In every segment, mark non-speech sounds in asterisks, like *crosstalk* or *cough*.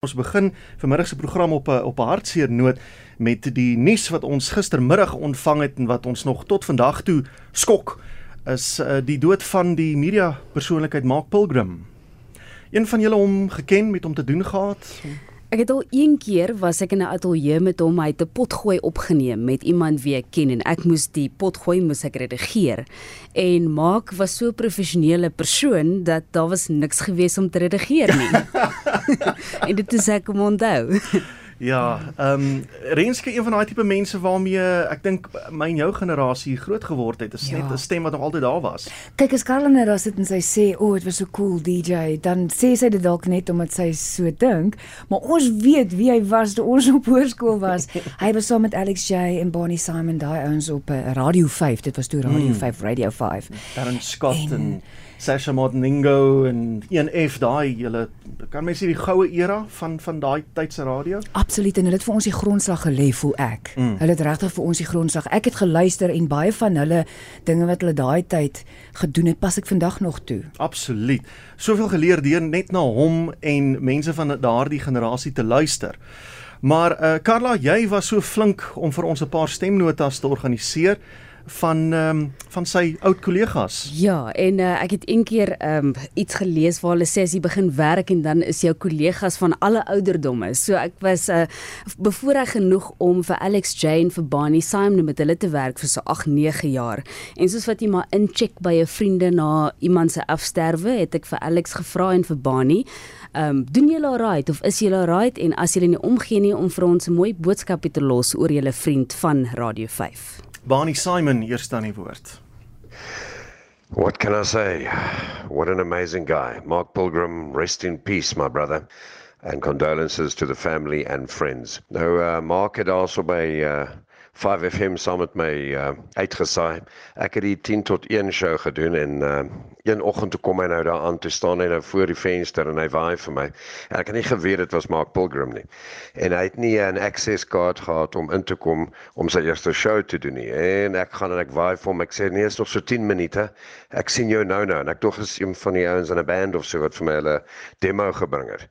Ons begin vanmiddag se program op 'n op 'n hartseer noot met die nuus wat ons gistermiddag ontvang het en wat ons nog tot vandag toe skok is uh, die dood van die media persoonlikheid Mark Pilgrim. Een van julle hom geken met hom te doen gehad? Ek het al een keer was ek in 'n ateljee met hom, hy het 'n potgooi opgeneem met iemand wie ek ken en ek moes die potgooi moes ek redigeer. En Maak was so 'n professionele persoon dat daar was niks gewees om te redigeer nie. *laughs* *laughs* en dit is ek om onthou. Ja, ehm um, Renske een van daai tipe mense waarmee ek dink my en jou generasie groot geword het, is ja. net 'n stem wat nog altyd daar was. Kyk, as Karlene daar sit en sy sê, "O, oh, dit was so cool DJ," dan sê sy dit dalk net omdat sy so dink, maar ons weet wie hy was toe ons op hoërskool was. *laughs* hy was saam met Alex J en Bonnie Simon daai ouens op uh, Radio 5. Dit was toe Radio hmm. 5, Radio 5. Darren Scott en, en Sasha Martiningo en 1F daai julle kan mens sê die goue era van van daai tyd se radio? Absoluut en hulle het vir ons die grondslag gelê voel ek. Mm. Hulle het regtig vir ons die grondslag. Ek het geluister en baie van hulle dinge wat hulle daai tyd gedoen het, pas ek vandag nog toe. Absoluut. Soveel geleer deur net na hom en mense van daardie generasie te luister. Maar uh Carla, jy was so flink om vir ons 'n paar stemnotas te organiseer van ehm um, van sy oud kollegas. Ja, en uh, ek het een keer ehm um, iets gelees waar hulle sê as jy begin werk en dan is jou kollegas van alle ouderdomme. So ek was uh, bevoorreg genoeg om vir Alex Jane vir Bonnie Simon met hulle te werk vir so 8, 9 jaar. En soos wat jy maar incheck by 'n vriende na iemand se afsterwe, het ek vir Alex gevra en vir Bonnie Ehm um, doen julle alright of is julle alright en as julle nie omgee nie om vir ons 'n mooi boodskap te los oor julle vriend van Radio 5. Barney Simon eers aan die woord. What can I say? What an amazing guy. Mark Pilgrim, rest in peace, my brother. And condolences to the family and friends. Nou uh, Mark het also by uh, 5FM saam met my uh, uitgesaai. Ek het die 10 tot 1 show gedoen en uh, een oggend toe kom hy nou daar aan te staan en nou voor die venster en hy waai vir my. En ek het nie geweet dit was Mark Pilgrim nie. En hy het nie 'n access card gehad om in te kom om sy eerste show te doen nie. En ek gaan en ek waai vir hom. Ek sê nee, is nog so 10 minute. Ek sien jou nou nou en ek dog is een van die ouens in 'n band of so wat vir my hulle demo gebring het.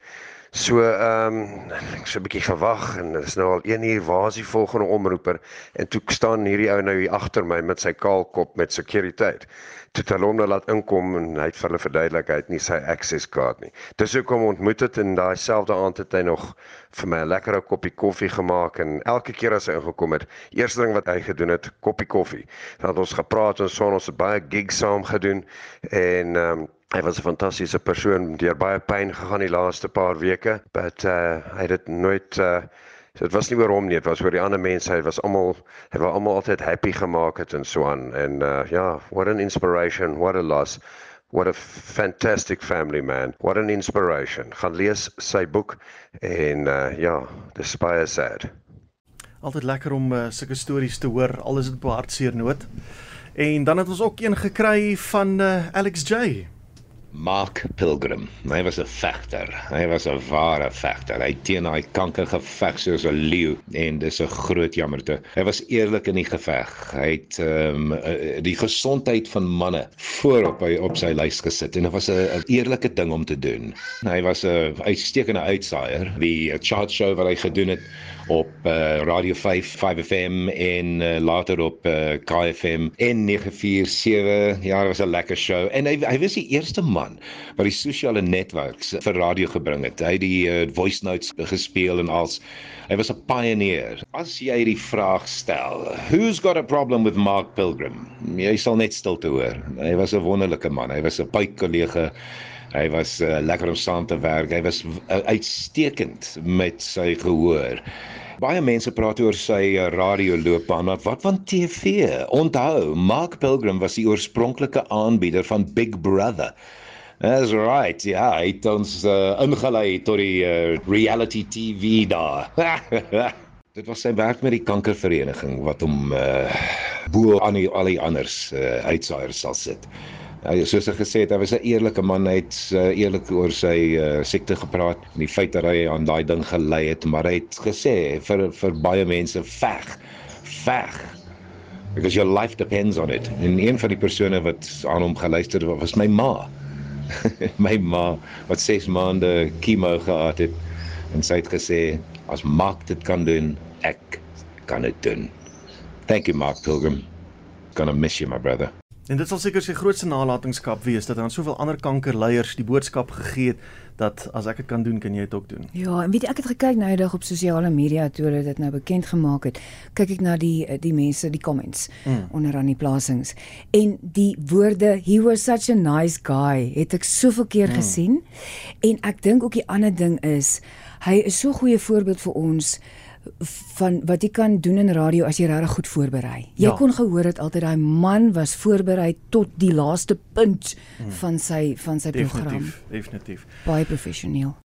So ehm um, ek so 'n bietjie gewag en dit is nou al 1 uur waar is die volgende omroeper en toe staan hierdie ou nou hier agter my met sy kaal kop met sekuriteit. Toe het hulle hom nou laat inkom en hy het vir hulle verduidelik hy het nie sy access card nie. Dis hoekom ontmoet het en daai selfde aand het hy nog vir my 'n lekker koppie koffie gemaak en elke keer as hy ingekom het, eerste ding wat hy gedoen het, koppie koffie. Dan het ons gepraat en so ons het baie gigs saam gedoen en ehm um, Hy was 'n fantastiese persoon, deur baie pyn gegaan die laaste paar weke, but uh hy het dit nooit uh dit was nie oor hom nie, dit was oor die ander mense. Hy was almal hy wou almal altyd happy gemaak het en so aan. En uh ja, what an inspiration, what a loss. What a fantastic family man. What an inspiration. Gaan lees sy boek en uh ja, dis baie sad. Altyd lekker om uh, sulke stories te hoor, al is dit op hartseer noot. En dan het ons ook een gekry van uh, Alex J. Mark Pilgrim. Hy was 'n vegter. Hy was 'n ware vegter. Hy teen daai kanker geveg soos 'n leeu en dis 'n groot jammerte. Hy was eerlik in die geveg. Hy het ehm um, die gesondheid van manne voorop by op sy lys gesit en dit was 'n eerlike ding om te doen. Hy was 'n uitstekende uitsaaier. Die chart show wat hy gedoen het op uh, Radio 5 5FM en uh, later op uh, eh, KFM en 947 ja dit was 'n lekker show en hy hy was die eerste man wat die sosiale netwerks vir radio gebring het hy het die uh, voice notes gespeel en als hy was 'n pioneer as jy die vraag stel who's got a problem with Mark Pilgrim jy sal net stil te hoor hy was 'n wonderlike man hy was 'n baie kollega Hy was uh, lekker om saam te werk. Hy was uh, uitstekend met sy gehoor. Baie mense praat oor sy uh, radioloopbaan, maar wat van TV? Onthou, Mark Pilgrim was die oorspronklike aanbieder van Big Brother. That's right. Ja, hy het ons uh, ingelei tot die uh, reality TV daar. *laughs* Dit was sy werk met die kankervereniging wat hom uh, bo aan die, al die anders uh, uitsaaiers sal sit. Hy soos hy gesê het, hy was 'n eerlike man, hy het uh, eerlik oor sy uh, siekte gepraat en die feit dat hy aan daai ding gelei het, maar hy het gesê vir vir baie mense veg. Veg. Because your life depends on it. En een van die persone wat aan hom geluister het, was my ma. *laughs* my ma wat 6 maande chemo gehad het en sy het gesê as Mark dit kan doen, ek kan dit doen. Thank you Mark Pilgrim. Gonna miss you my brother. En dit sal seker sy grootste nalatenskap wees dat aan soveel ander kankerleiers die boodskap gegee het dat as ek dit kan doen, kan jy dit ook doen. Ja, en weet jy ek het gekyk nou eendag op sosiale media toe hulle dit nou bekend gemaak het. Kyk ek na die die mense, die comments mm. onder aan die plasings. En die woorde he was such a nice guy het ek soveel keer mm. gesien. En ek dink ook die ander ding is hy is so 'n goeie voorbeeld vir ons van wat jy kan doen in radio as jy regtig goed voorberei. Jy ja. kon gehoor het altyd daai man was voorberei tot die laaste punt hmm. van sy van sy definitief, program. Definitief. Baie professioneel.